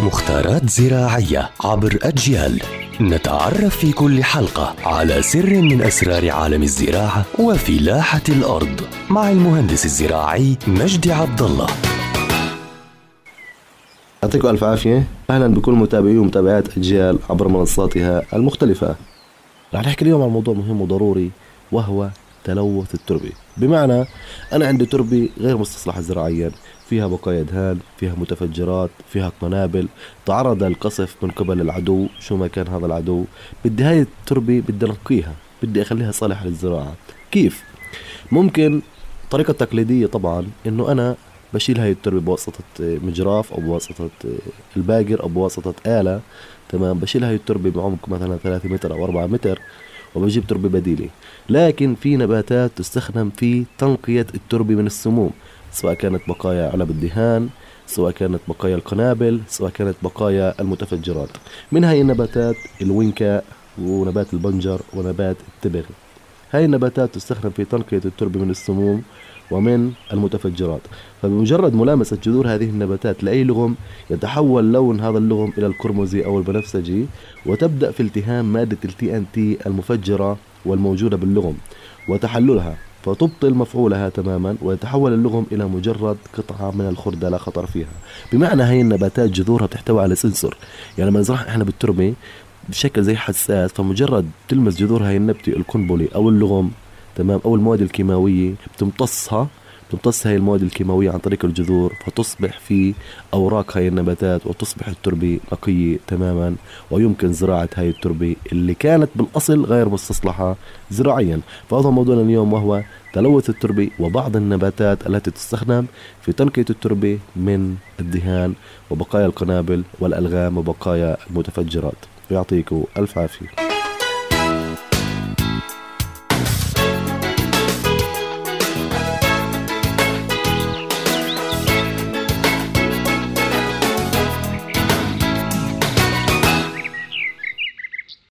مختارات زراعية عبر أجيال. نتعرف في كل حلقة على سر من أسرار عالم الزراعة وفلاحة الأرض مع المهندس الزراعي مجدي عبد الله. يعطيكم ألف عافية. أهلا بكل متابعي ومتابعات أجيال عبر منصاتها المختلفة. رح نحكي اليوم عن موضوع مهم وضروري وهو تلوث التربة بمعنى أنا عندي تربة غير مستصلحة زراعيا فيها بقايا دهان فيها متفجرات فيها قنابل. تعرض للقصف من قبل العدو. شو ما كان هذا العدو؟ بدي هاي التربة بدي أنقيها بدي أخليها صالحة للزراعة. كيف؟ ممكن طريقة تقليدية طبعا إنه أنا بشيل هاي التربة بواسطة مجراف أو بواسطة الباقر أو بواسطة آلة. تمام؟ بشيل هاي التربة بعمق مثلا 3 متر أو 4 متر. وبجيب تربة بديلة لكن في نباتات تستخدم في تنقية التربة من السموم سواء كانت بقايا علب الدهان سواء كانت بقايا القنابل سواء كانت بقايا المتفجرات. من هاي النباتات الوينكا ونبات البنجر ونبات التبغ. هاي النباتات تستخدم في تنقية التربة من السموم ومن المتفجرات. فبمجرد ملامسة جذور هذه النباتات لأي لغم يتحول لون هذا اللغم إلى القرمزي أو البنفسجي وتبدأ في التهام مادة ان تي المفجرة والموجودة باللغم وتحللها فتبطل مفعولها تماما ويتحول اللغم إلى مجرد قطعة من الخردة لا خطر فيها. بمعنى هاي النباتات جذورها بتحتوي على سنسور. يعني لما نزرعها إحنا بالتربة بشكل زي حساس فمجرد تلمس جذور هاي النبتة القنبلة أو اللغم تمام. أو المواد الكيماوية بتمتصها تمتص هاي المواد الكيماوية عن طريق الجذور فتصبح في أوراق هاي النباتات وتصبح التربة نقية تماما ويمكن زراعة هاي التربة اللي كانت بالأصل غير مستصلحة زراعيا. فهذا موضوعنا اليوم وهو تلوث التربة وبعض النباتات التي تستخدم في تنقية التربة من الدهان وبقايا القنابل والألغام وبقايا المتفجرات. يعطيكم ألف عافية.